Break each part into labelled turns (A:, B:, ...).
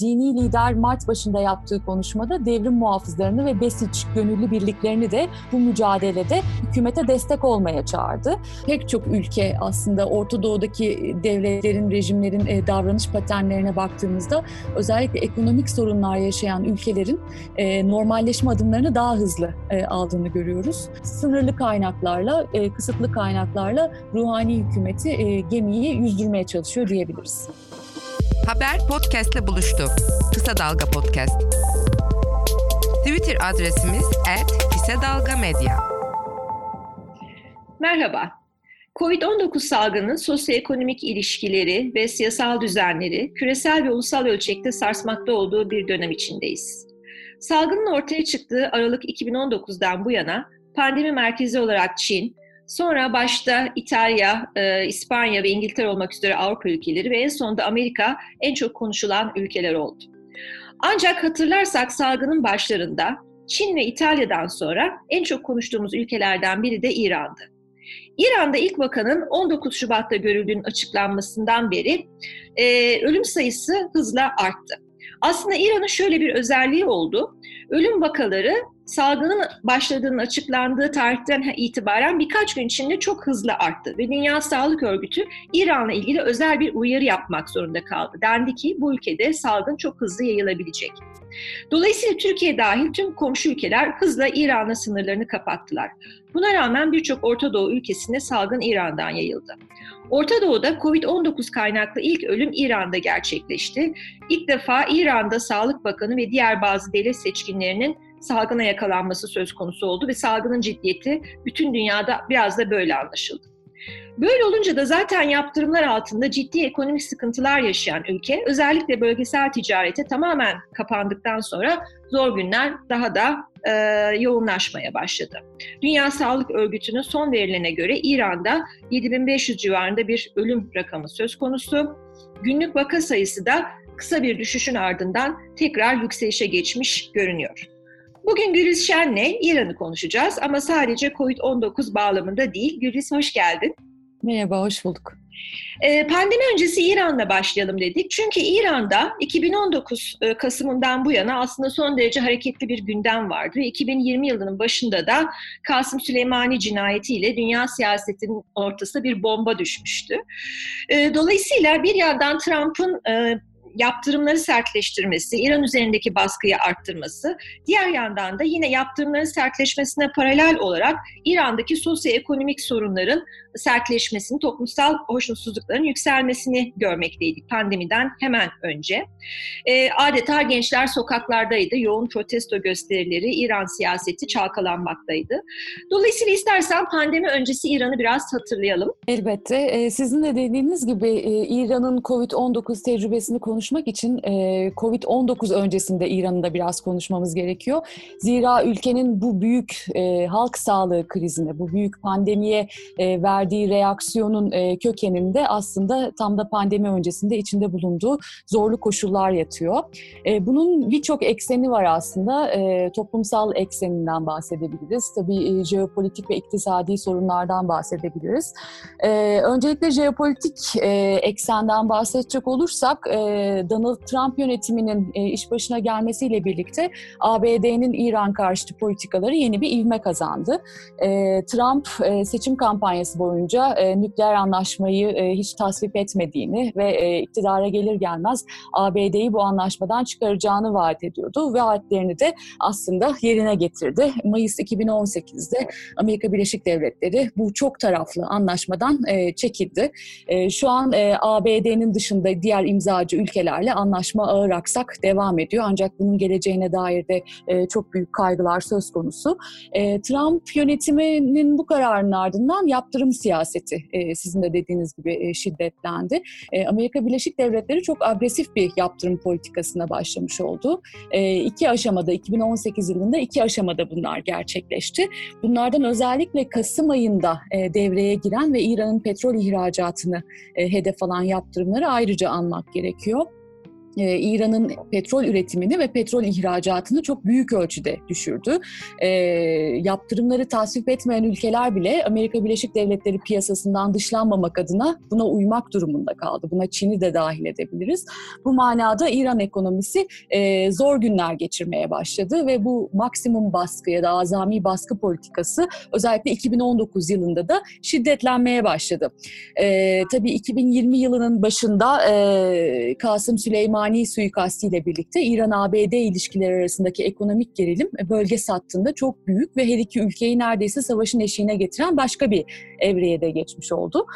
A: Dini lider Mart başında yaptığı konuşmada devrim muhafızlarını ve Besiç gönüllü birliklerini de bu mücadelede hükümete destek olmaya çağırdı. Pek çok ülke aslında Orta Doğu'daki devletlerin, rejimlerin e, davranış paternlerine baktığımızda özellikle ekonomik sorunlar yaşayan ülkelerin e, normalleşme adımlarını daha hızlı e, aldığını görüyoruz. Sınırlı kaynaklarla, kısıtlı kaynaklarla ruhani hükümeti gemiyi yüzdürmeye çalışıyor diyebiliriz.
B: Haber podcastle buluştu. Kısa Dalga Podcast. Twitter adresimiz @kısadalgamedya.
C: Merhaba. Covid-19 salgının sosyoekonomik ilişkileri ve siyasal düzenleri küresel ve ulusal ölçekte sarsmakta olduğu bir dönem içindeyiz. Salgının ortaya çıktığı Aralık 2019'dan bu yana pandemi merkezi olarak Çin, Sonra başta İtalya, e, İspanya ve İngiltere olmak üzere Avrupa ülkeleri ve en sonunda Amerika en çok konuşulan ülkeler oldu. Ancak hatırlarsak salgının başlarında Çin ve İtalya'dan sonra en çok konuştuğumuz ülkelerden biri de İran'dı. İran'da ilk vakanın 19 Şubat'ta görüldüğünün açıklanmasından beri e, ölüm sayısı hızla arttı. Aslında İran'ın şöyle bir özelliği oldu. Ölüm vakaları salgının başladığının açıklandığı tarihten itibaren birkaç gün içinde çok hızlı arttı ve Dünya Sağlık Örgütü İran'la ilgili özel bir uyarı yapmak zorunda kaldı. Dendi ki bu ülkede salgın çok hızlı yayılabilecek. Dolayısıyla Türkiye dahil tüm komşu ülkeler hızla İran'la sınırlarını kapattılar. Buna rağmen birçok Orta Doğu ülkesinde salgın İran'dan yayıldı. Orta Doğu'da Covid-19 kaynaklı ilk ölüm İran'da gerçekleşti. İlk defa İran'da Sağlık Bakanı ve diğer bazı devlet seçkinlerinin salgına yakalanması söz konusu oldu ve salgının ciddiyeti bütün dünyada biraz da böyle anlaşıldı. Böyle olunca da zaten yaptırımlar altında ciddi ekonomik sıkıntılar yaşayan ülke özellikle bölgesel ticarete tamamen kapandıktan sonra zor günler daha da e, yoğunlaşmaya başladı. Dünya Sağlık Örgütü'nün son verilerine göre İran'da 7500 civarında bir ölüm rakamı söz konusu. Günlük vaka sayısı da kısa bir düşüşün ardından tekrar yükselişe geçmiş görünüyor. Bugün Güliz Şen'le İran'ı konuşacağız ama sadece COVID-19 bağlamında değil. Güliz hoş geldin.
A: Merhaba, hoş bulduk.
C: Ee, pandemi öncesi İran'la başlayalım dedik. Çünkü İran'da 2019 e, Kasım'ından bu yana aslında son derece hareketli bir gündem vardı. 2020 yılının başında da Kasım Süleymani cinayetiyle dünya siyasetinin ortasına bir bomba düşmüştü. Ee, dolayısıyla bir yandan Trump'ın e, yaptırımları sertleştirmesi, İran üzerindeki baskıyı arttırması, diğer yandan da yine yaptırımların sertleşmesine paralel olarak İran'daki sosyoekonomik sorunların sertleşmesini, toplumsal hoşnutsuzlukların yükselmesini görmekteydik pandemiden hemen önce. E, adeta gençler sokaklardaydı, yoğun protesto gösterileri, İran siyaseti çalkalanmaktaydı. Dolayısıyla istersen pandemi öncesi İran'ı biraz hatırlayalım.
A: Elbette. E, sizin de dediğiniz gibi e, İran'ın COVID-19 tecrübesini konuşmak için e, COVID-19 öncesinde İran'ı da biraz konuşmamız gerekiyor. Zira ülkenin bu büyük e, halk sağlığı krizine, bu büyük pandemiye verdiği verdiği reaksiyonun e, kökeninde aslında tam da pandemi öncesinde içinde bulunduğu zorlu koşullar yatıyor. E, bunun birçok ekseni var aslında. E, toplumsal ekseninden bahsedebiliriz. Tabii e, jeopolitik ve iktisadi sorunlardan bahsedebiliriz. Öncelikle jeopolitik eksenden bahsedecek olursak Donald Trump yönetiminin iş başına gelmesiyle birlikte ABD'nin İran karşıtı politikaları yeni bir ivme kazandı. Trump seçim kampanyası boyunca boyunca e, nükleer anlaşmayı e, hiç tasvip etmediğini ve e, iktidara gelir gelmez ABD'yi bu anlaşmadan çıkaracağını vaat ediyordu. Vaatlerini de aslında yerine getirdi. Mayıs 2018'de Amerika Birleşik Devletleri bu çok taraflı anlaşmadan e, çekildi. E, şu an e, ABD'nin dışında diğer imzacı ülkelerle anlaşma ağır aksak devam ediyor. Ancak bunun geleceğine dair de e, çok büyük kaygılar söz konusu. E, Trump yönetiminin bu kararının ardından yaptırım siyaseti e, sizin de dediğiniz gibi e, şiddetlendi. E, Amerika Birleşik Devletleri çok agresif bir yaptırım politikasına başlamış oldu. E, iki aşamada 2018 yılında iki aşamada bunlar gerçekleşti. Bunlardan özellikle Kasım ayında e, devreye giren ve İran'ın petrol ihracatını e, hedef alan yaptırımları ayrıca anmak gerekiyor. E, İran'ın petrol üretimini ve petrol ihracatını çok büyük ölçüde düşürdü. E, yaptırımları tasvip etmeyen ülkeler bile Amerika Birleşik Devletleri piyasasından dışlanmamak adına buna uymak durumunda kaldı. Buna Çin'i de dahil edebiliriz. Bu manada İran ekonomisi e, zor günler geçirmeye başladı ve bu maksimum baskı ya da azami baskı politikası özellikle 2019 yılında da şiddetlenmeye başladı. E, tabii 2020 yılının başında e, Kasım Süleyman ani suikastiyle birlikte İran-ABD ilişkileri arasındaki ekonomik gerilim e, bölge sattığında çok büyük ve her iki ülkeyi neredeyse savaşın eşiğine getiren başka bir evreye de geçmiş oldu.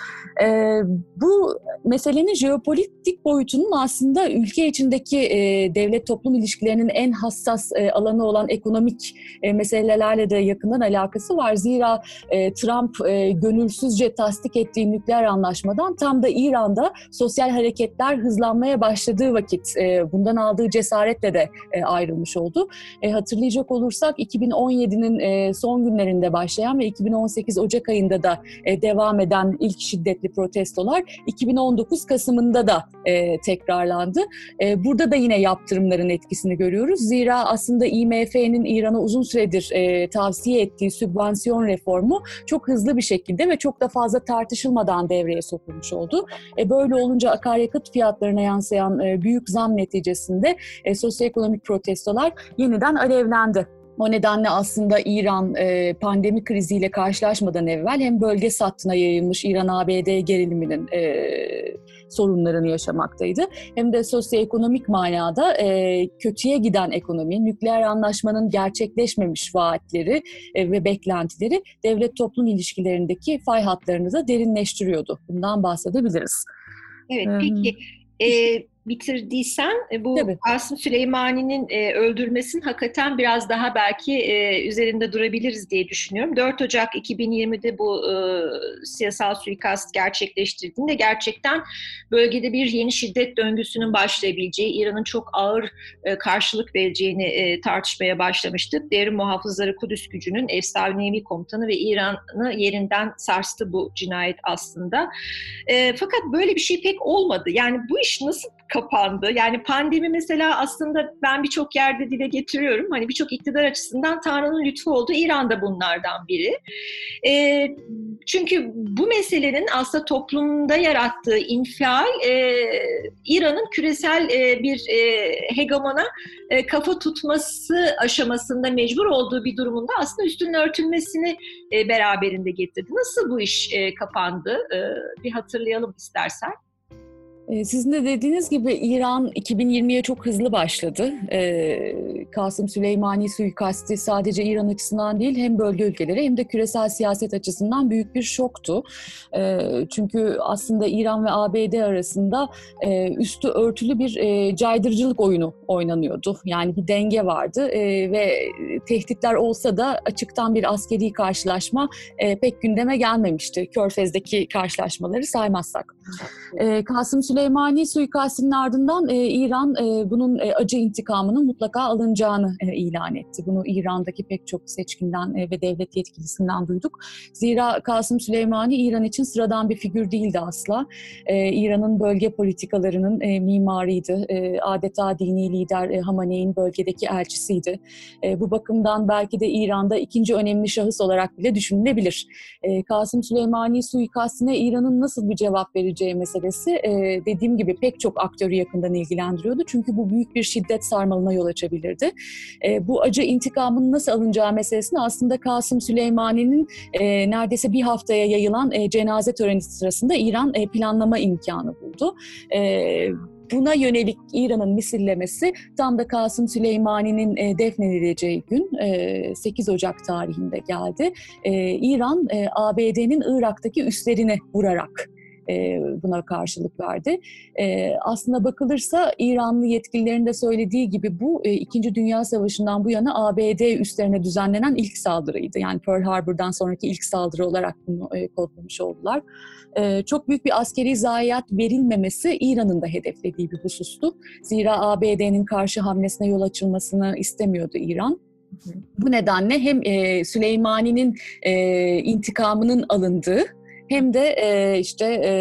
A: Ee, bu meselenin jeopolitik boyutunun aslında ülke içindeki e, devlet toplum ilişkilerinin en hassas e, alanı olan ekonomik e, meselelerle de yakından alakası var. Zira e, Trump e, gönülsüzce tasdik ettiği nükleer anlaşmadan tam da İran'da sosyal hareketler hızlanmaya başladığı vakit vakit e, bundan aldığı cesaretle de e, ayrılmış oldu. E, hatırlayacak olursak 2017'nin e, son günlerinde başlayan ve 2018 Ocak ayında da e, devam eden ilk şiddetli protestolar 2019 Kasım'ında da e, tekrarlandı. E, burada da yine yaptırımların etkisini görüyoruz. Zira aslında IMF'nin İran'a uzun süredir e, tavsiye ettiği sübvansiyon reformu çok hızlı bir şekilde ve çok da fazla tartışılmadan devreye sokulmuş oldu. E, böyle olunca akaryakıt fiyatlarına yansıyan e, büyük zam neticesinde e, sosyoekonomik protestolar yeniden alevlendi. O nedenle aslında İran e, pandemi kriziyle karşılaşmadan evvel hem bölge sattına yayılmış İran-ABD geriliminin e, sorunlarını yaşamaktaydı. Hem de sosyoekonomik manada e, kötüye giden ekonomi, nükleer anlaşmanın gerçekleşmemiş vaatleri e, ve beklentileri devlet toplum ilişkilerindeki fay hatlarını da derinleştiriyordu. Bundan bahsedebiliriz.
C: Evet, peki e, bitirdiysen e, bu Tabii. Asım Süleymani'nin e, öldürmesinin hakikaten biraz daha belki e, üzerinde durabiliriz diye düşünüyorum. 4 Ocak 2020'de bu e, siyasal suikast gerçekleştirdiğinde gerçekten bölgede bir yeni şiddet döngüsünün başlayabileceği, İran'ın çok ağır e, karşılık vereceğini e, tartışmaya başlamıştık. Derin Muhafızları Kudüs gücünün efsanevi komutanı ve İran'ı yerinden sarstı bu cinayet aslında. E, fakat böyle bir şey pek olmadı. Yani bu iş nasıl kapandı. Yani pandemi mesela aslında ben birçok yerde dile getiriyorum. Hani birçok iktidar açısından Tanrı'nın lütfu oldu. İran da bunlardan biri. E, çünkü bu meselenin aslında toplumda yarattığı infial e, İran'ın küresel e, bir e, hegemona e, kafa tutması aşamasında mecbur olduğu bir durumunda aslında üstünün örtülmesini e, beraberinde getirdi. Nasıl bu iş e, kapandı? E, bir hatırlayalım istersen.
A: Ee, sizin de dediğiniz gibi İran 2020'ye çok hızlı başladı. Ee, Kasım Süleymani suikasti sadece İran açısından değil hem bölge ülkeleri hem de küresel siyaset açısından büyük bir şoktu. Ee, çünkü aslında İran ve ABD arasında e, üstü örtülü bir e, caydırıcılık oyunu oynanıyordu. Yani bir denge vardı e, ve tehditler olsa da açıktan bir askeri karşılaşma pek gündeme gelmemişti. Körfez'deki karşılaşmaları saymazsak. Kasım Süleymani Süleymani suikastinin ardından e, İran e, bunun e, acı intikamının mutlaka alınacağını e, ilan etti. Bunu İran'daki pek çok seçkinden e, ve devlet yetkilisinden duyduk. Zira Kasım Süleymani İran için sıradan bir figür değildi asla. E, İran'ın bölge politikalarının e, mimarıydı. E, adeta dini lider e, Hamaney'in bölgedeki elçisiydi. E, bu bakımdan belki de İran'da ikinci önemli şahıs olarak bile düşünülebilir. E, Kasım Süleymani suikastine İran'ın nasıl bir cevap vereceği meselesi e, dediğim gibi pek çok aktörü yakından ilgilendiriyordu. Çünkü bu büyük bir şiddet sarmalına yol açabilirdi. E, bu acı intikamın nasıl alınacağı meselesini aslında Kasım Süleymani'nin e, neredeyse bir haftaya yayılan e, cenaze töreni sırasında İran e, planlama imkanı buldu. E, buna yönelik İran'ın misillemesi tam da Kasım Süleymani'nin e, defnedileceği gün e, 8 Ocak tarihinde geldi. E, İran e, ABD'nin Irak'taki üslerini vurarak e, buna karşılık verdi. E, aslında bakılırsa İranlı yetkililerin de söylediği gibi bu e, İkinci Dünya Savaşı'ndan bu yana ABD üstlerine düzenlenen ilk saldırıydı. Yani Pearl Harbor'dan sonraki ilk saldırı olarak bunu kodlamış oldular. çok büyük bir askeri zayiat verilmemesi İran'ın da hedeflediği bir husustu. Zira ABD'nin karşı hamlesine yol açılmasını istemiyordu İran. Bu nedenle hem e, Süleymani'nin e, intikamının alındığı hem de e, işte e,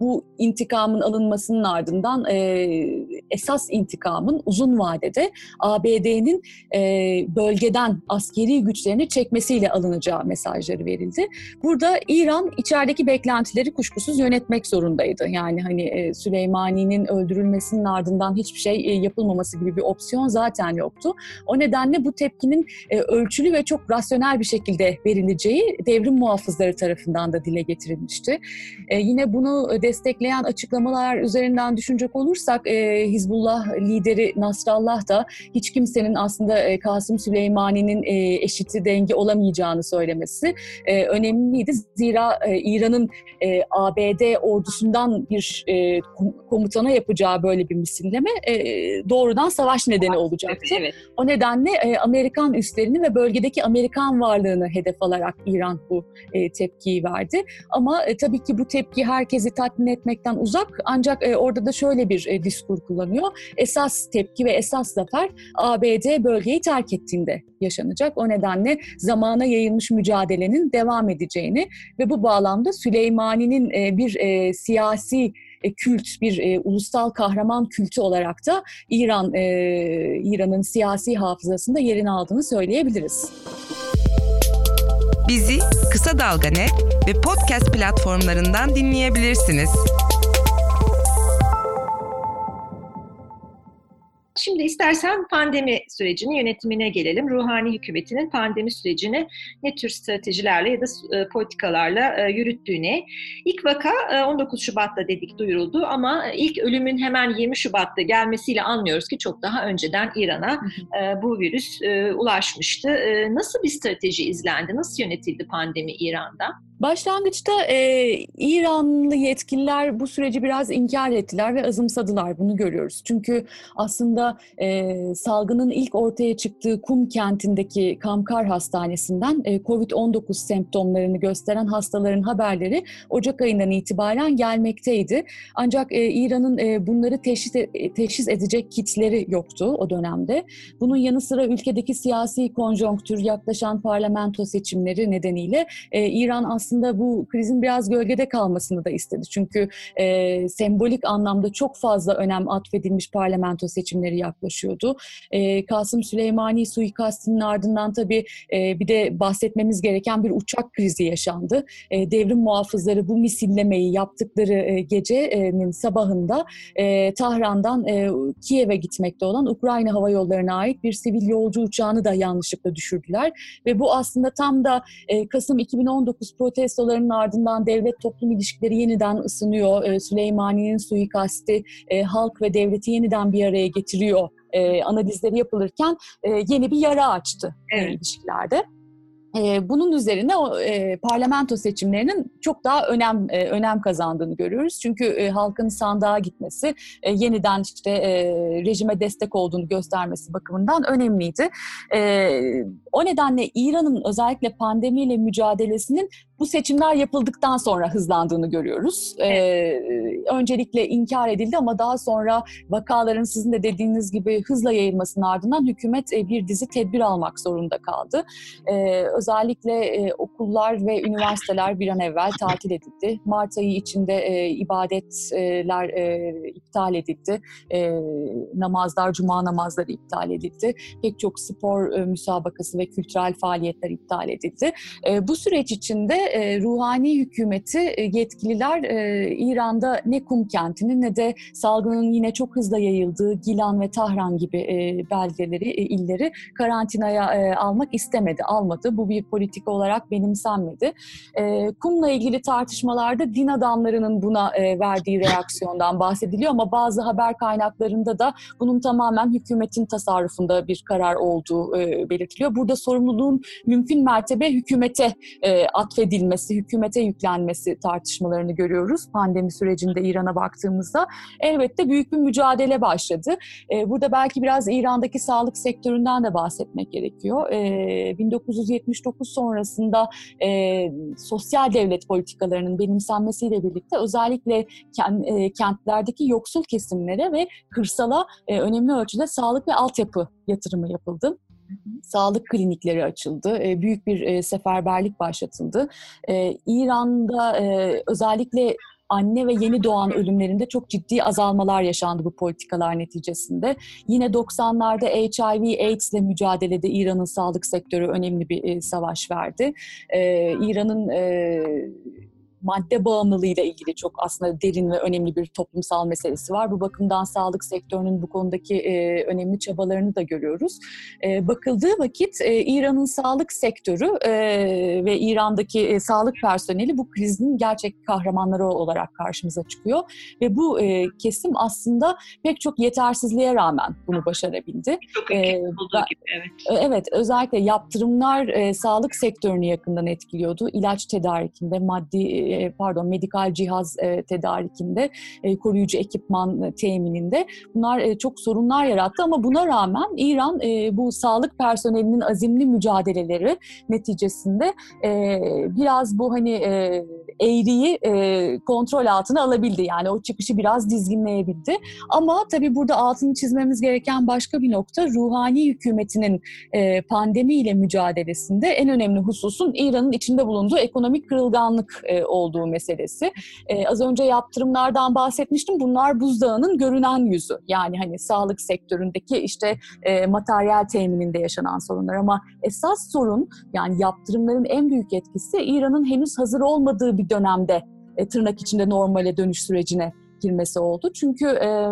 A: bu intikamın alınmasının ardından e, esas intikamın uzun vadede ABD'nin e, bölgeden askeri güçlerini çekmesiyle alınacağı mesajları verildi. Burada İran içerideki beklentileri kuşkusuz yönetmek zorundaydı. Yani hani e, Süleymani'nin öldürülmesinin ardından hiçbir şey e, yapılmaması gibi bir opsiyon zaten yoktu. O nedenle bu tepkinin e, ölçülü ve çok rasyonel bir şekilde verileceği devrim muhafızları tarafından da dile getirilmişti. E, yine bunu destekleyen açıklamalar üzerinden düşünecek olursak e, Hizbullah lideri Nasrallah da hiç kimsenin aslında e, Kasım Süleymani'nin e, eşiti dengi olamayacağını söylemesi e, önemliydi. Zira İran'ın ABD ordusundan bir komutana yapacağı böyle bir misilleme doğrudan savaş nedeni olacaktı. Evet. O nedenle Amerikan üslerini ve bölgedeki Amerikan varlığını hedef alarak İran bu tepkiyi verdi. Ama tabii ki bu tepki herkesi tatmin etmekten uzak. Ancak orada da şöyle bir diskur kullanıyor. Esas tepki ve esas zafer ABD bölgeyi terk ettiğinde yaşanacak. O nedenle zamana yayılmış mücadelenin devam edeceğini ve bu bağlamda Süleymani'nin e, bir e, siyasi e, kült, bir e, ulusal kahraman kültü olarak da İran e, İran'ın siyasi hafızasında yerini aldığını söyleyebiliriz.
B: Bizi Kısa Dalga Net ve podcast platformlarından dinleyebilirsiniz.
C: Şimdi istersen pandemi sürecinin yönetimine gelelim. Ruhani hükümetinin pandemi sürecini ne tür stratejilerle ya da e, politikalarla e, yürüttüğüne. İlk vaka 19 e, Şubat'ta dedik duyuruldu ama ilk ölümün hemen 20 Şubat'ta gelmesiyle anlıyoruz ki çok daha önceden İran'a bu virüs ulaşmıştı. Nasıl bir strateji izlendi? Nasıl yönetildi pandemi İran'da?
A: Başlangıçta e, İranlı yetkililer bu süreci biraz inkar ettiler ve azımsadılar. Bunu görüyoruz. Çünkü aslında e, salgının ilk ortaya çıktığı Kum kentindeki Kamkar Hastanesi'nden e, COVID-19 semptomlarını gösteren hastaların haberleri Ocak ayından itibaren gelmekteydi. Ancak e, İran'ın e, bunları teşhis, e, teşhis edecek kitleri yoktu o dönemde. Bunun yanı sıra ülkedeki siyasi konjonktür, yaklaşan parlamento seçimleri nedeniyle e, İran aslında aslında bu krizin biraz gölgede kalmasını da istedi. Çünkü e, sembolik anlamda çok fazla önem atfedilmiş parlamento seçimleri yaklaşıyordu. E, Kasım Süleymani suikastinin ardından tabii e, bir de bahsetmemiz gereken bir uçak krizi yaşandı. E, devrim muhafızları bu misillemeyi yaptıkları e, gecenin sabahında e, Tahran'dan e, Kiev'e gitmekte olan Ukrayna Hava Yolları'na ait bir sivil yolcu uçağını da yanlışlıkla düşürdüler. Ve bu aslında tam da e, Kasım 2019 protestolarının ardından devlet toplum ilişkileri yeniden ısınıyor. E, Süleymani'nin suikasti e, halk ve devleti yeniden bir araya getiriyor e, analizleri yapılırken e, yeni bir yara açtı evet. ilişkilerde. Bunun üzerine o e, parlamento seçimlerinin çok daha önem e, önem kazandığını görüyoruz. Çünkü e, halkın sandığa gitmesi, e, yeniden işte e, rejime destek olduğunu göstermesi bakımından önemliydi. E, o nedenle İran'ın özellikle pandemiyle mücadelesinin bu seçimler yapıldıktan sonra hızlandığını görüyoruz. Ee, öncelikle inkar edildi ama daha sonra vakaların sizin de dediğiniz gibi hızla yayılmasının ardından hükümet e, bir dizi tedbir almak zorunda kaldı. Ee, özellikle e, okullar ve üniversiteler bir an evvel tatil edildi. Mart ayı içinde e, ibadetler e, iptal edildi. E, namazlar, cuma namazları iptal edildi. Pek çok spor e, müsabakası ve kültürel faaliyetler iptal edildi. E, bu süreç içinde e, ruhani hükümeti e, yetkililer e, İran'da ne Kum kentini ne de salgının yine çok hızla yayıldığı Gilan ve Tahran gibi e, belgeleri, e, illeri karantinaya e, almak istemedi, almadı. Bu bir politika olarak benimsenmedi. E, Kum'la ilgili tartışmalarda din adamlarının buna e, verdiği reaksiyondan bahsediliyor ama bazı haber kaynaklarında da bunun tamamen hükümetin tasarrufunda bir karar olduğu e, belirtiliyor. Burada sorumluluğun mümkün mertebe hükümete e, atfedilmesi edilmesi, hükümete yüklenmesi tartışmalarını görüyoruz pandemi sürecinde İran'a baktığımızda. Elbette büyük bir mücadele başladı. E, burada belki biraz İran'daki sağlık sektöründen de bahsetmek gerekiyor. E, 1979 sonrasında e, sosyal devlet politikalarının benimsenmesiyle birlikte özellikle e, kentlerdeki yoksul kesimlere ve kırsala e, önemli ölçüde sağlık ve altyapı yatırımı yapıldı. Sağlık klinikleri açıldı, büyük bir seferberlik başlatıldı. İran'da özellikle anne ve yeni doğan ölümlerinde çok ciddi azalmalar yaşandı bu politikalar neticesinde. Yine 90'larda HIV AIDS ile mücadelede İran'ın sağlık sektörü önemli bir savaş verdi. İran'ın madde bağımlılığıyla ilgili çok aslında derin ve önemli bir toplumsal meselesi var. Bu bakımdan sağlık sektörünün bu konudaki e, önemli çabalarını da görüyoruz. E, bakıldığı vakit e, İran'ın sağlık sektörü e, ve İran'daki e, sağlık personeli bu krizin gerçek kahramanları olarak karşımıza çıkıyor. Ve bu e, kesim aslında pek çok yetersizliğe rağmen bunu başarabildi.
C: Çok ee, olduğu gibi, evet.
A: E, evet, özellikle yaptırımlar e, sağlık sektörünü yakından etkiliyordu. İlaç tedarikinde, maddi e, pardon medikal cihaz e, tedarikinde, e, koruyucu ekipman temininde bunlar çok sorunlar yarattı. Ama buna rağmen İran bu sağlık personelinin azimli mücadeleleri neticesinde biraz bu hani eğriyi kontrol altına alabildi. Yani o çıkışı biraz dizginleyebildi. Ama tabii burada altını çizmemiz gereken başka bir nokta ruhani hükümetinin pandemiyle mücadelesinde en önemli hususun İran'ın içinde bulunduğu ekonomik kırılganlık olduğu meselesi. Ee, az önce yaptırımlardan bahsetmiştim. Bunlar buzdağının görünen yüzü. Yani hani sağlık sektöründeki işte e, materyal temininde yaşanan sorunlar ama esas sorun yani yaptırımların en büyük etkisi İran'ın henüz hazır olmadığı bir dönemde e, tırnak içinde normale dönüş sürecine girmesi oldu. Çünkü e,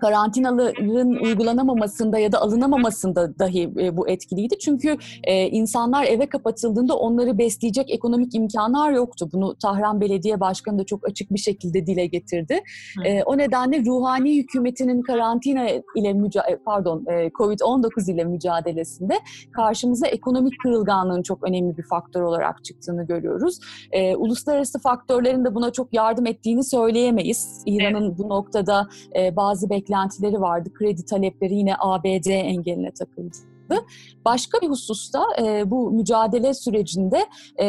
A: karantinaların uygulanamamasında ya da alınamamasında dahi e, bu etkiliydi. Çünkü e, insanlar eve kapatıldığında onları besleyecek ekonomik imkanlar yoktu. Bunu Tahran Belediye Başkanı da çok açık bir şekilde dile getirdi. E, o nedenle ruhani hükümetinin karantina ile müca- e, pardon e, Covid-19 ile mücadelesinde karşımıza ekonomik kırılganlığın çok önemli bir faktör olarak çıktığını görüyoruz. E, uluslararası faktörlerin de buna çok yardım ettiğini söyleyemeyiz. İran'ın evet. bu noktada e, bazı beklentileri beklentileri vardı. Kredi talepleri yine ABD engeline takıldı. Başka bir hususta e, bu mücadele sürecinde e,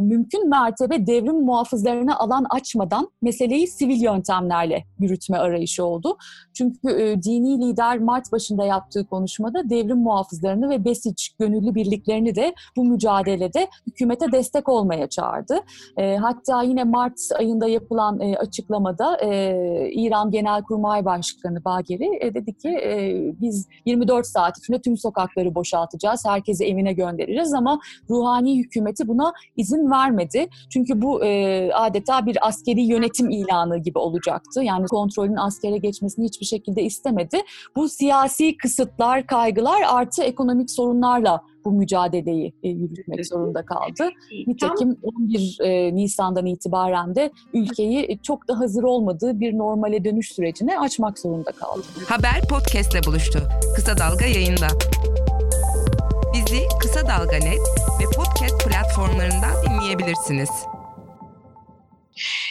A: mümkün mertebe devrim muhafızlarına alan açmadan meseleyi sivil yöntemlerle yürütme arayışı oldu. Çünkü e, dini lider Mart başında yaptığı konuşmada devrim muhafızlarını ve Besic gönüllü birliklerini de bu mücadelede hükümete destek olmaya çağırdı. E, hatta yine Mart ayında yapılan e, açıklamada e, İran Genelkurmay Başkanı Bagheri e, dedi ki e, biz 24 saat içinde tüm sokakları boşaltacağız, herkesi evine göndereceğiz ama ruhani hükümeti buna izin vermedi. Çünkü bu e, adeta bir askeri yönetim ilanı gibi olacaktı. Yani kontrolün askere geçmesini hiçbir şekilde istemedi. Bu siyasi kısıtlar, kaygılar artı ekonomik sorunlarla bu mücadeleyi e, yürütmek zorunda kaldı. Nitekim 11 e, Nisan'dan itibaren de ülkeyi çok da hazır olmadığı bir normale dönüş sürecine açmak zorunda kaldı.
B: Haber podcastle buluştu. Kısa Dalga yayında. Bizi Kısa Dalga Net ve podcast platformlarından dinleyebilirsiniz.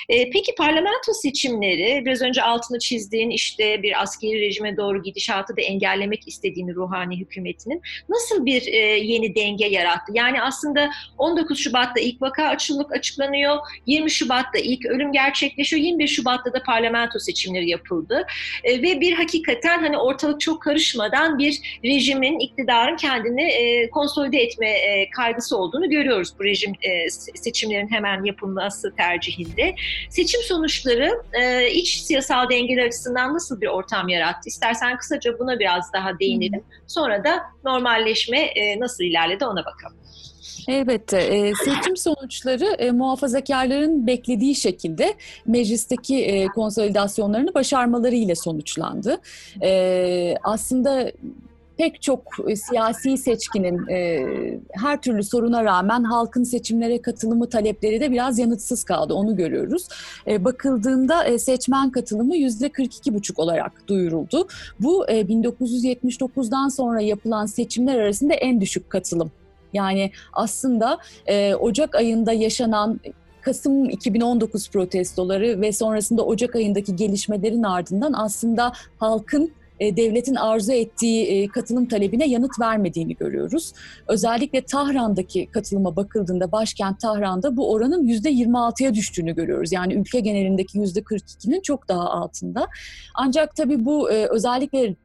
C: E, peki parlamento seçimleri biraz önce altını çizdiğin işte bir askeri rejime doğru gidişatı da engellemek istediğini ruhani hükümetinin nasıl bir e, yeni denge yarattı? Yani aslında 19 Şubat'ta ilk vaka açılık açıklanıyor, 20 Şubat'ta ilk ölüm gerçekleşiyor, 21 Şubat'ta da parlamento seçimleri yapıldı e, ve bir hakikaten hani ortalık çok karışmadan bir rejimin, iktidarın kendini e, konsolide etme e, kaygısı olduğunu görüyoruz bu rejim e, seçimlerin hemen yapılması tercihinde. Seçim sonuçları e, iç siyasal dengeler açısından nasıl bir ortam yarattı? İstersen kısaca buna biraz daha değinelim. Sonra da normalleşme e, nasıl ilerledi ona bakalım.
A: Elbette. E, seçim sonuçları e, muhafazakarların beklediği şekilde meclisteki e, konsolidasyonlarını başarmalarıyla sonuçlandı. E, aslında pek çok e, siyasi seçkinin e, her türlü soruna rağmen halkın seçimlere katılımı talepleri de biraz yanıtsız kaldı. Onu görüyoruz. E, bakıldığında e, seçmen katılımı yüzde 42,5 olarak duyuruldu. Bu e, 1979'dan sonra yapılan seçimler arasında en düşük katılım. Yani aslında e, Ocak ayında yaşanan Kasım 2019 protestoları ve sonrasında Ocak ayındaki gelişmelerin ardından aslında halkın e, devletin arzu ettiği e, katılım talebine yanıt vermediğini görüyoruz. Özellikle Tahran'daki katılıma bakıldığında başkent Tahran'da bu oranın %26'ya düştüğünü görüyoruz. Yani ülke genelindeki %42'nin çok daha altında. Ancak tabii bu e, özellikle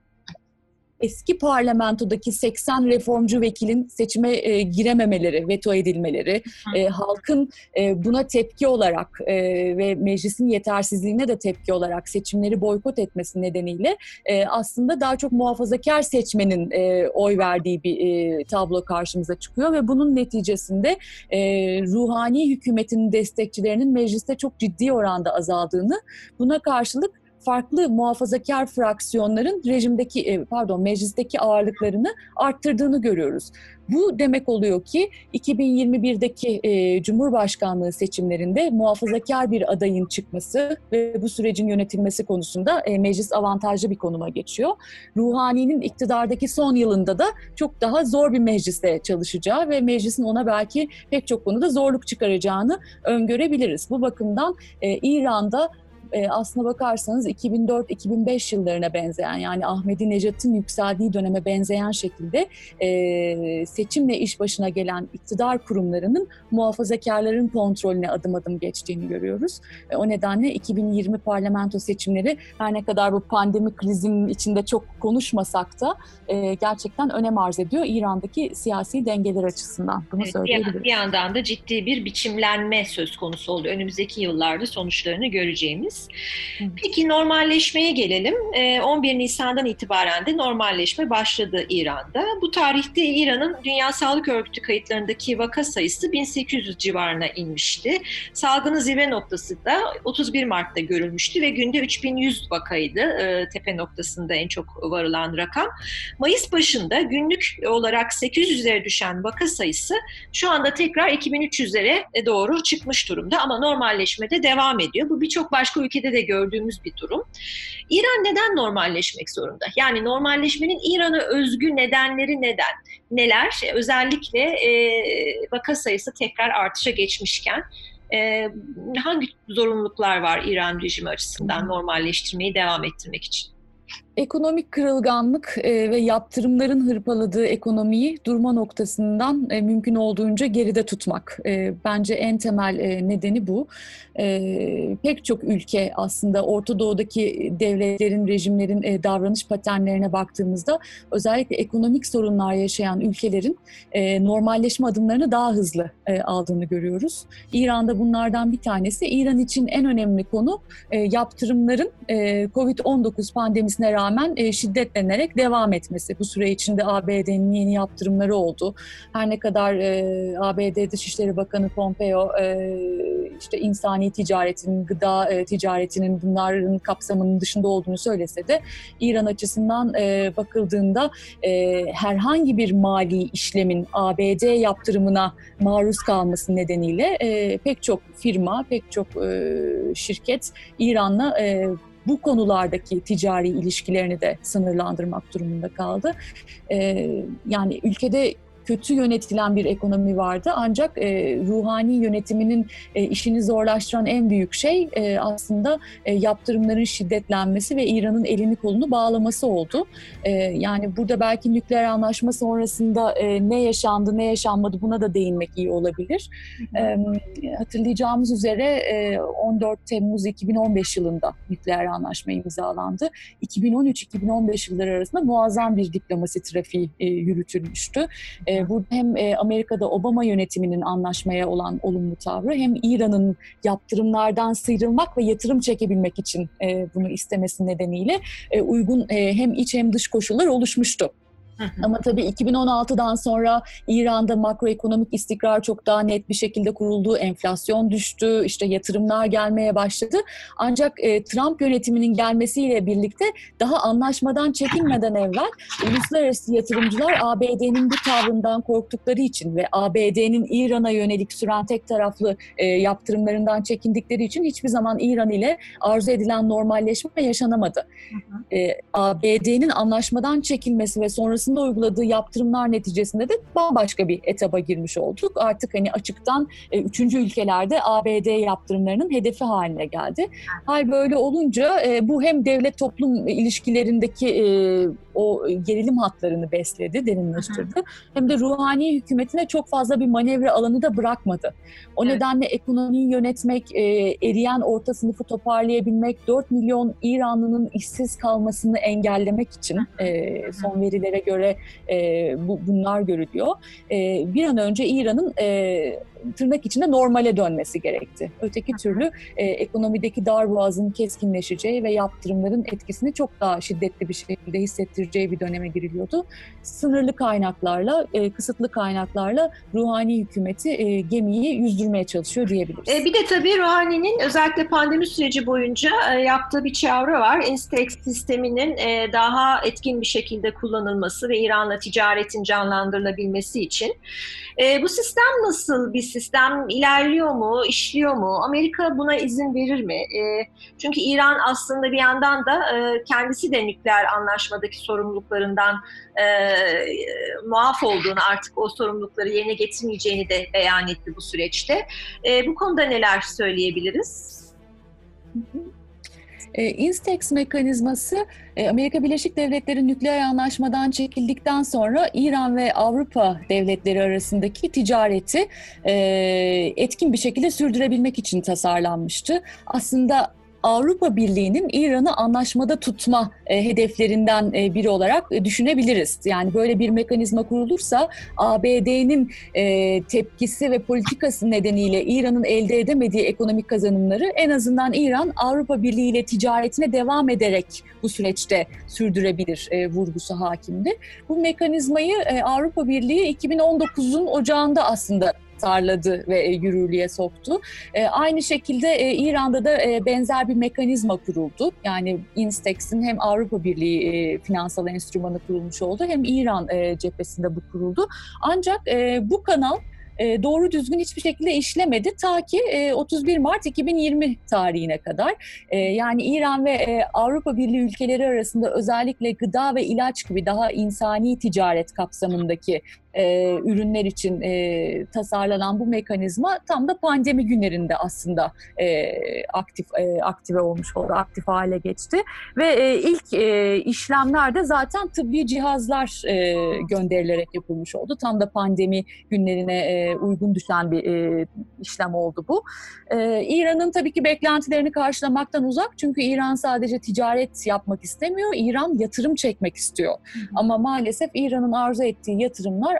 A: eski parlamentodaki 80 reformcu vekilin seçime e, girememeleri, veto edilmeleri, e, halkın e, buna tepki olarak e, ve meclisin yetersizliğine de tepki olarak seçimleri boykot etmesi nedeniyle e, aslında daha çok muhafazakar seçmenin e, oy verdiği bir e, tablo karşımıza çıkıyor ve bunun neticesinde e, ruhani hükümetin destekçilerinin mecliste çok ciddi oranda azaldığını, buna karşılık farklı muhafazakar fraksiyonların rejimdeki e, pardon meclisteki ağırlıklarını arttırdığını görüyoruz. Bu demek oluyor ki 2021'deki e, Cumhurbaşkanlığı seçimlerinde muhafazakar bir adayın çıkması ve bu sürecin yönetilmesi konusunda e, meclis avantajlı bir konuma geçiyor. Ruhani'nin iktidardaki son yılında da çok daha zor bir mecliste çalışacağı ve meclisin ona belki pek çok konuda zorluk çıkaracağını öngörebiliriz. Bu bakımdan e, İran'da e, aslına bakarsanız 2004-2005 yıllarına benzeyen yani Ahmedi Necat'ın yükseldiği döneme benzeyen şekilde e, seçimle iş başına gelen iktidar kurumlarının muhafazakarların kontrolüne adım adım geçtiğini görüyoruz. E, o nedenle 2020 parlamento seçimleri her ne kadar bu pandemi krizinin içinde çok konuşmasak da e, gerçekten önem arz ediyor İran'daki siyasi dengeler açısından. Bunu evet, söyleyebiliriz.
C: Bir yandan da ciddi bir biçimlenme söz konusu oldu. Önümüzdeki yıllarda sonuçlarını göreceğimiz diyebiliriz. Peki normalleşmeye gelelim. 11 ee, Nisan'dan itibaren de normalleşme başladı İran'da. Bu tarihte İran'ın Dünya Sağlık Örgütü kayıtlarındaki vaka sayısı 1800 civarına inmişti. Salgının zirve noktası da 31 Mart'ta görülmüştü ve günde 3100 vakaydı e, tepe noktasında en çok varılan rakam. Mayıs başında günlük olarak 800'lere düşen vaka sayısı şu anda tekrar 2300'lere doğru çıkmış durumda ama normalleşmede devam ediyor. Bu birçok başka ülkede de gördüğümüz bir durum. İran neden normalleşmek zorunda? Yani normalleşmenin İran'a özgü nedenleri neden? Neler? Özellikle e, vaka sayısı tekrar artışa geçmişken e, hangi zorunluluklar var İran rejimi açısından normalleştirmeyi devam ettirmek için?
A: Ekonomik kırılganlık e, ve yaptırımların hırpaladığı ekonomiyi durma noktasından e, mümkün olduğunca geride tutmak. E, bence en temel nedeni bu. Pek çok ülke aslında Orta Doğu'daki devletlerin, rejimlerin davranış paternlerine baktığımızda özellikle ekonomik sorunlar yaşayan ülkelerin normalleşme adımlarını daha hızlı aldığını görüyoruz. İran'da bunlardan bir tanesi. İran için en önemli konu yaptırımların e, COVID-19 pandemisine rağmen rağmen e, şiddetlenerek devam etmesi. Bu süre içinde ABD'nin yeni yaptırımları oldu. Her ne kadar e, ABD Dışişleri Bakanı Pompeo e, işte insani ticaretin, gıda e, ticaretinin bunların kapsamının dışında olduğunu söylese de İran açısından e, bakıldığında e, herhangi bir mali işlemin ABD yaptırımına maruz kalması nedeniyle e, pek çok firma, pek çok e, şirket İran'la e, bu konulardaki ticari ilişkilerini de sınırlandırmak durumunda kaldı. E, yani ülkede kötü yönetilen bir ekonomi vardı. Ancak e, ruhani yönetiminin e, işini zorlaştıran en büyük şey e, aslında e, yaptırımların şiddetlenmesi ve İran'ın elini kolunu bağlaması oldu. E, yani burada belki nükleer anlaşma sonrasında e, ne yaşandı, ne yaşanmadı buna da değinmek iyi olabilir. E, hatırlayacağımız üzere e, 14 Temmuz 2015 yılında nükleer anlaşma imzalandı. 2013-2015 yılları arasında muazzam bir diplomasi trafiği e, yürütülmüştü. E, burada hem e, Amerika'da Obama yönetiminin anlaşmaya olan olumlu tavrı hem İran'ın yaptırımlardan sıyrılmak ve yatırım çekebilmek için e, bunu istemesi nedeniyle e, uygun hem iç hem dış koşullar oluşmuştu. Ama tabii 2016'dan sonra İran'da makroekonomik istikrar çok daha net bir şekilde kuruldu. Enflasyon düştü, işte yatırımlar gelmeye başladı. Ancak e, Trump yönetiminin gelmesiyle birlikte daha anlaşmadan çekinmeden evvel uluslararası yatırımcılar ABD'nin bu tavrından korktukları için ve ABD'nin İran'a yönelik süren tek taraflı e, yaptırımlarından çekindikleri için hiçbir zaman İran ile arzu edilen normalleşme yaşanamadı. E, ABD'nin anlaşmadan çekilmesi ve sonrası sonrasında uyguladığı yaptırımlar neticesinde de bambaşka bir etaba girmiş olduk. Artık hani açıktan e, üçüncü ülkelerde ABD yaptırımlarının hedefi haline geldi. Hal böyle olunca e, bu hem devlet toplum ilişkilerindeki e, o gerilim hatlarını besledi, derinleştirdi. Hem de ruhani hükümetine çok fazla bir manevra alanı da bırakmadı. O evet. nedenle ekonomiyi yönetmek, e, eriyen orta sınıfı toparlayabilmek, 4 milyon İranlının işsiz kalmasını engellemek için e, son verilere göre e, bu, bunlar görülüyor. E, bir an önce İran'ın e, tırnak içinde normale dönmesi gerekti. Öteki türlü e, ekonomideki darboğazın keskinleşeceği ve yaptırımların etkisini çok daha şiddetli bir şekilde hissettireceği bir döneme giriliyordu. Sınırlı kaynaklarla, e, kısıtlı kaynaklarla ruhani hükümeti e, gemiyi yüzdürmeye çalışıyor diyebiliriz.
C: E, bir de tabii ruhaninin özellikle pandemi süreci boyunca e, yaptığı bir çağrı var. Instex sisteminin e, daha etkin bir şekilde kullanılması ve İran'la ticaretin canlandırılabilmesi için. E, bu sistem nasıl bir sistem ilerliyor mu, işliyor mu? Amerika buna izin verir mi? E, çünkü İran aslında bir yandan da e, kendisi de nükleer anlaşmadaki sorumluluklarından e, muaf olduğunu artık o sorumlulukları yerine getirmeyeceğini de beyan etti bu süreçte. E, bu konuda neler söyleyebiliriz?
A: Hı hı. E, Instex mekanizması e, Amerika Birleşik Devletleri nükleer anlaşmadan çekildikten sonra İran ve Avrupa devletleri arasındaki ticareti e, etkin bir şekilde sürdürebilmek için tasarlanmıştı. Aslında Avrupa Birliği'nin İran'ı anlaşmada tutma e, hedeflerinden e, biri olarak e, düşünebiliriz. Yani böyle bir mekanizma kurulursa ABD'nin tepkisi ve politikası nedeniyle İran'ın elde edemediği ekonomik kazanımları en azından İran Avrupa Birliği ile ticaretine devam ederek bu süreçte sürdürebilir vurgusu hakimdi. Bu mekanizmayı Avrupa Birliği 2019'un ocağında aslında tasarladı ve e, yürürlüğe soktu. E, aynı şekilde e, İran'da da benzer bir mekanizma kuruldu. Yani Instex'in hem Avrupa Birliği finansal enstrümanı kurulmuş oldu hem İran cephesinde bu kuruldu. Ancak bu kanal doğru düzgün hiçbir şekilde işlemedi ta ki e, 31 Mart 2020 tarihine kadar. Yani İran ve Avrupa Birliği ülkeleri arasında özellikle gıda ve ilaç gibi daha insani ticaret kapsamındaki e, ürünler için e, tasarlanan bu mekanizma tam da pandemi günlerinde aslında e, aktif e, aktive olmuş oldu, aktif hale geçti ve e, ilk e, işlemler de zaten tıbbi cihazlar e, gönderilerek yapılmış oldu. Tam da pandemi günlerine e, uygun düşen bir e, işlem oldu bu. E, İran'ın tabii ki beklentilerini karşılamaktan uzak çünkü İran sadece ticaret yapmak istemiyor, İran yatırım çekmek istiyor. Hı hı. Ama maalesef İran'ın arzu ettiği yatırımlar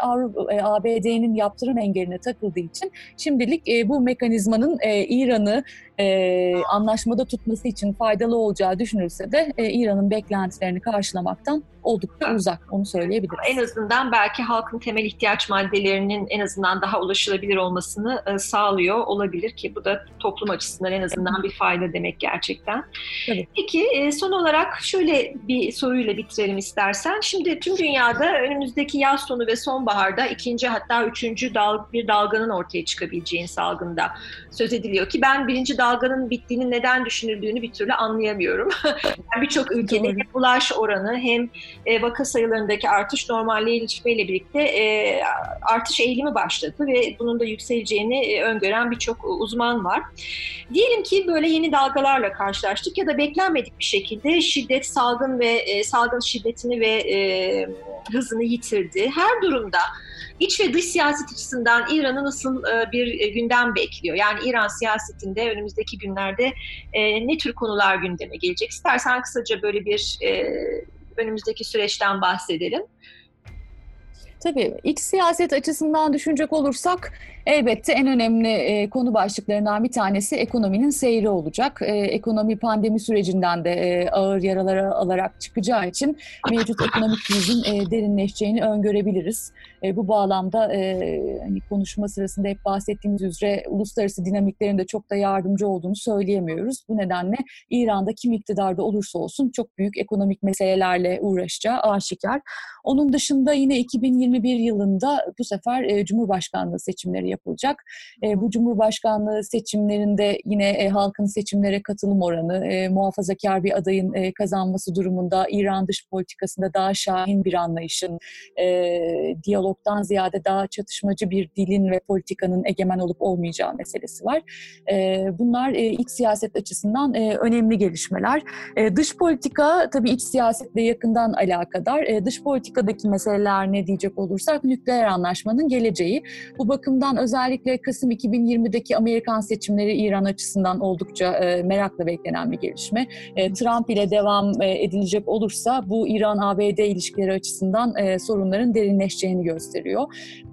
A: ABD'nin yaptırım engeline takıldığı için şimdilik e, bu mekanizmanın e, İran'ı e, anlaşmada tutması için faydalı olacağı düşünülse de e, İran'ın beklentilerini karşılamaktan oldukça uzak onu söyleyebiliriz.
C: En azından belki halkın temel ihtiyaç maddelerinin en azından daha ulaşılabilir olmasını e, sağlıyor olabilir ki bu da toplum açısından en azından bir fayda demek gerçekten. Tabii. Peki e, son olarak şöyle bir soruyla bitirelim istersen. Şimdi tüm dünyada önümüzdeki yaz sonu ve sonbaharda ikinci hatta üçüncü dal bir dalganın ortaya çıkabileceğini salgında söz ediliyor ki ben birinci dalganın bittiğini neden düşünüldüğünü bir türlü anlayamıyorum. yani Birçok ülkede hem bulaş oranı hem e, vaka sayılarındaki artış normalleşmeyle birlikte e, artış eğilimi başladı ve bunun da yükseleceğini e, öngören birçok uzman var. Diyelim ki böyle yeni dalgalarla karşılaştık ya da beklenmedik bir şekilde şiddet salgın ve e, salgın şiddetini ve e, hızını yitirdi. Her durumda İç ve dış siyaset açısından İran'ı nasıl e, bir e, gündem bekliyor? Yani İran siyasetinde önümüzdeki günlerde e, ne tür konular gündeme gelecek? İstersen kısaca böyle bir önümüzdeki süreçten bahsedelim.
A: Tabii iç siyaset açısından düşünecek olursak elbette en önemli e, konu başlıklarından bir tanesi ekonominin seyri olacak. E, ekonomi pandemi sürecinden de e, ağır yaralar alarak çıkacağı için mevcut ekonomik krizin e, derinleşeceğini öngörebiliriz. E, bu bağlamda e, hani konuşma sırasında hep bahsettiğimiz üzere uluslararası dinamiklerin de çok da yardımcı olduğunu söyleyemiyoruz. Bu nedenle İran'da kim iktidarda olursa olsun çok büyük ekonomik meselelerle uğraşacağı aşikar. Onun dışında yine 2020 2021 yılında bu sefer e, Cumhurbaşkanlığı seçimleri yapılacak. E, bu Cumhurbaşkanlığı seçimlerinde yine e, halkın seçimlere katılım oranı, e, muhafazakar bir adayın e, kazanması durumunda İran dış politikasında daha şahin bir anlayışın, e, diyalogdan ziyade daha çatışmacı bir dilin ve politikanın egemen olup olmayacağı meselesi var. E, bunlar e, iç siyaset açısından e, önemli gelişmeler. E, dış politika tabii iç siyasetle yakından alakadar. Dış politikadaki meseleler ne diyecek olursak nükleer anlaşmanın geleceği. Bu bakımdan özellikle Kasım 2020'deki Amerikan seçimleri İran açısından oldukça merakla beklenen bir gelişme. Trump ile devam edilecek olursa bu İran-ABD ilişkileri açısından sorunların derinleşeceğini gösteriyor.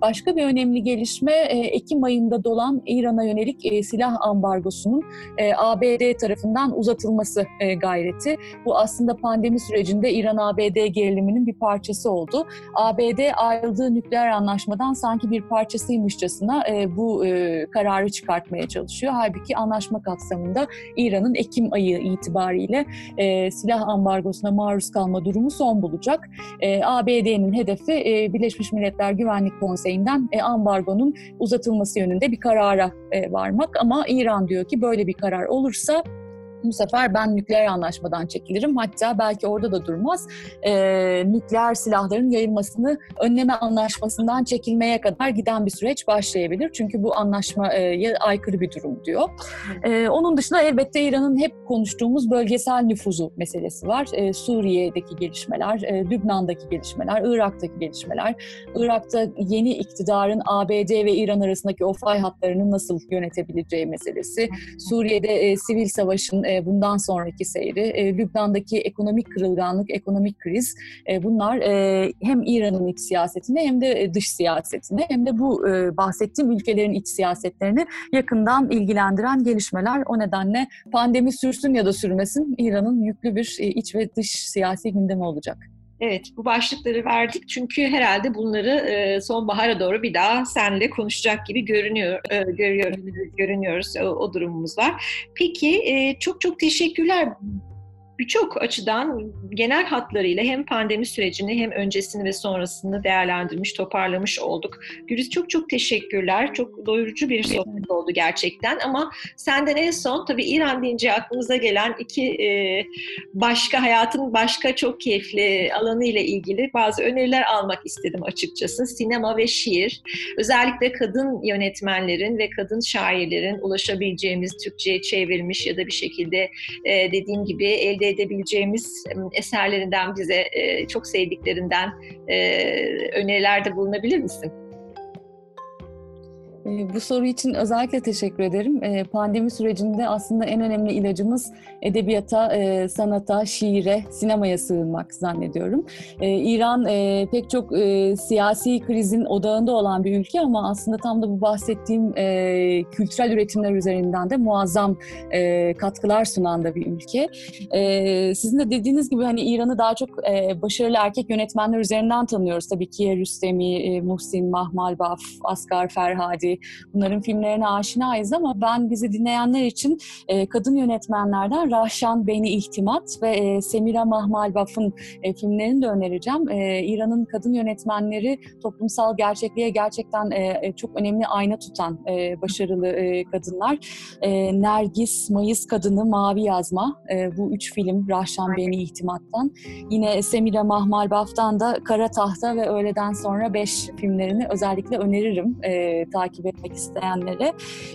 A: Başka bir önemli gelişme e, Ekim ayında dolan İran'a yönelik e, silah ambargosunun e, ABD tarafından uzatılması gayreti. Bu aslında pandemi sürecinde İran-ABD geriliminin bir parçası oldu. ABD ayrıldığı nükleer anlaşmadan sanki bir parçasıymışçasına bu kararı çıkartmaya çalışıyor. Halbuki anlaşma kapsamında İran'ın Ekim ayı itibariyle silah ambargosuna maruz kalma durumu son bulacak. ABD'nin hedefi Birleşmiş Milletler Güvenlik Konseyi'nden e, ambargonun uzatılması yönünde bir karara e, varmak. Ama İran diyor ki böyle bir karar olursa bu sefer ben nükleer anlaşmadan çekilirim. Hatta belki orada da durmaz. E, nükleer silahların yayılmasını önleme anlaşmasından çekilmeye kadar giden bir süreç başlayabilir. Çünkü bu anlaşmaya aykırı bir durum diyor. E, onun dışında elbette İran'ın hep konuştuğumuz bölgesel nüfuzu meselesi var. E, Suriye'deki gelişmeler, e, Lübnan'daki gelişmeler, Irak'taki gelişmeler. Irak'ta yeni iktidarın ABD ve İran arasındaki o fay hatlarını nasıl yönetebileceği meselesi. Suriye'de e, sivil savaşın e, bundan sonraki seyri, e, Lübnan'daki ekonomik kırılganlık, ekonomik kriz e, bunlar e, hem İran'ın iç siyasetine hem de e, dış siyasetine hem de bu bahsettiğim ülkelerin iç siyasetlerini yakından ilgilendiren gelişmeler. O nedenle pandemi sürsün ya da sürmesin İran'ın yüklü bir iç ve dış siyasi gündemi olacak.
C: Evet, bu başlıkları verdik çünkü herhalde bunları e, sonbahara doğru bir daha seninle konuşacak gibi görünüyor, e, görüyor, görünüyoruz. O, o durumumuz var. Peki, e, çok çok teşekkürler birçok açıdan genel hatlarıyla hem pandemi sürecini hem öncesini ve sonrasını değerlendirmiş, toparlamış olduk. Güliz çok çok teşekkürler. Çok doyurucu bir sohbet oldu gerçekten ama senden en son tabii İran deyince aklımıza gelen iki e, başka hayatın başka çok keyifli alanı ile ilgili bazı öneriler almak istedim açıkçası. Sinema ve şiir. Özellikle kadın yönetmenlerin ve kadın şairlerin ulaşabileceğimiz Türkçe'ye çevrilmiş ya da bir şekilde e, dediğim gibi elde edebileceğimiz eserlerinden bize çok sevdiklerinden önerilerde bulunabilir misin?
A: Bu soru için özellikle teşekkür ederim. Pandemi sürecinde aslında en önemli ilacımız edebiyata, sanata, şiire, sinemaya sığınmak zannediyorum. İran pek çok siyasi krizin odağında olan bir ülke ama aslında tam da bu bahsettiğim kültürel üretimler üzerinden de muazzam katkılar sunan da bir ülke. Sizin de dediğiniz gibi hani İran'ı daha çok başarılı erkek yönetmenler üzerinden tanıyoruz. Tabii ki Rüstemi, Muhsin, Mahmalbaf, Asgar Ferhadi, bunların filmlerine aşinayız ama ben bizi dinleyenler için e, kadın yönetmenlerden Rahşan Beni İhtimat ve e, Semira Mahmalbaf'ın e, filmlerini de önereceğim. E, İran'ın kadın yönetmenleri toplumsal gerçekliğe gerçekten e, e, çok önemli ayna tutan e, başarılı e, kadınlar. E, Nergis, Mayıs Kadını, Mavi Yazma e, bu üç film Rahşan Beni İhtimat'tan. Yine Semira Mahmalbaf'tan da Kara Tahta ve Öğleden Sonra Beş filmlerini özellikle öneririm e, takip takip isteyenlere.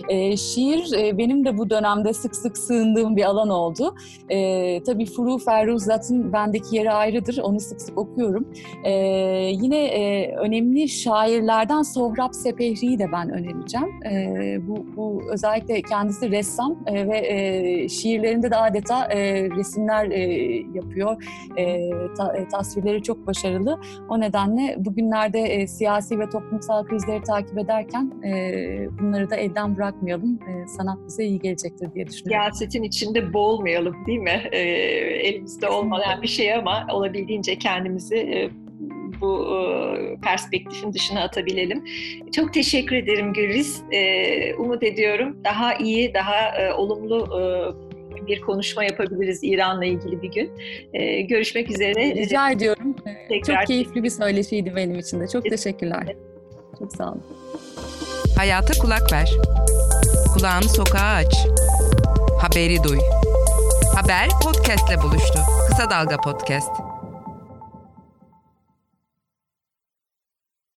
A: E, şiir e, benim de bu dönemde sık sık sığındığım bir alan oldu. E, tabii Furu Ferruzat'ın bendeki yeri ayrıdır. Onu sık sık okuyorum. E, yine e, önemli şairlerden Sohrab Sepehri'yi de ben önereceğim. E, bu, bu özellikle kendisi ressam e, ve e, şiirlerinde de adeta e, resimler e, yapıyor. E, ta, e, tasvirleri çok başarılı. O nedenle bugünlerde e, siyasi ve toplumsal krizleri takip ederken e, bunları da elden bırakmayalım. sanat bize iyi gelecektir diye düşünüyorum.
C: Siyasetin içinde boğulmayalım değil mi? elimizde olmayan bir şey ama olabildiğince kendimizi bu perspektifin dışına atabilelim. Çok teşekkür ederim Güliz. Umut ediyorum daha iyi, daha olumlu bir konuşma yapabiliriz İran'la ilgili bir gün. E, görüşmek üzere.
A: Rica ediyorum. Tekrar. Çok keyifli bir söyleşiydi benim için de. Çok teşekkürler. Çok sağ olun.
B: Hayata kulak ver. Kulağını sokağa aç. Haberi duy. Haber podcastle buluştu. Kısa Dalga Podcast.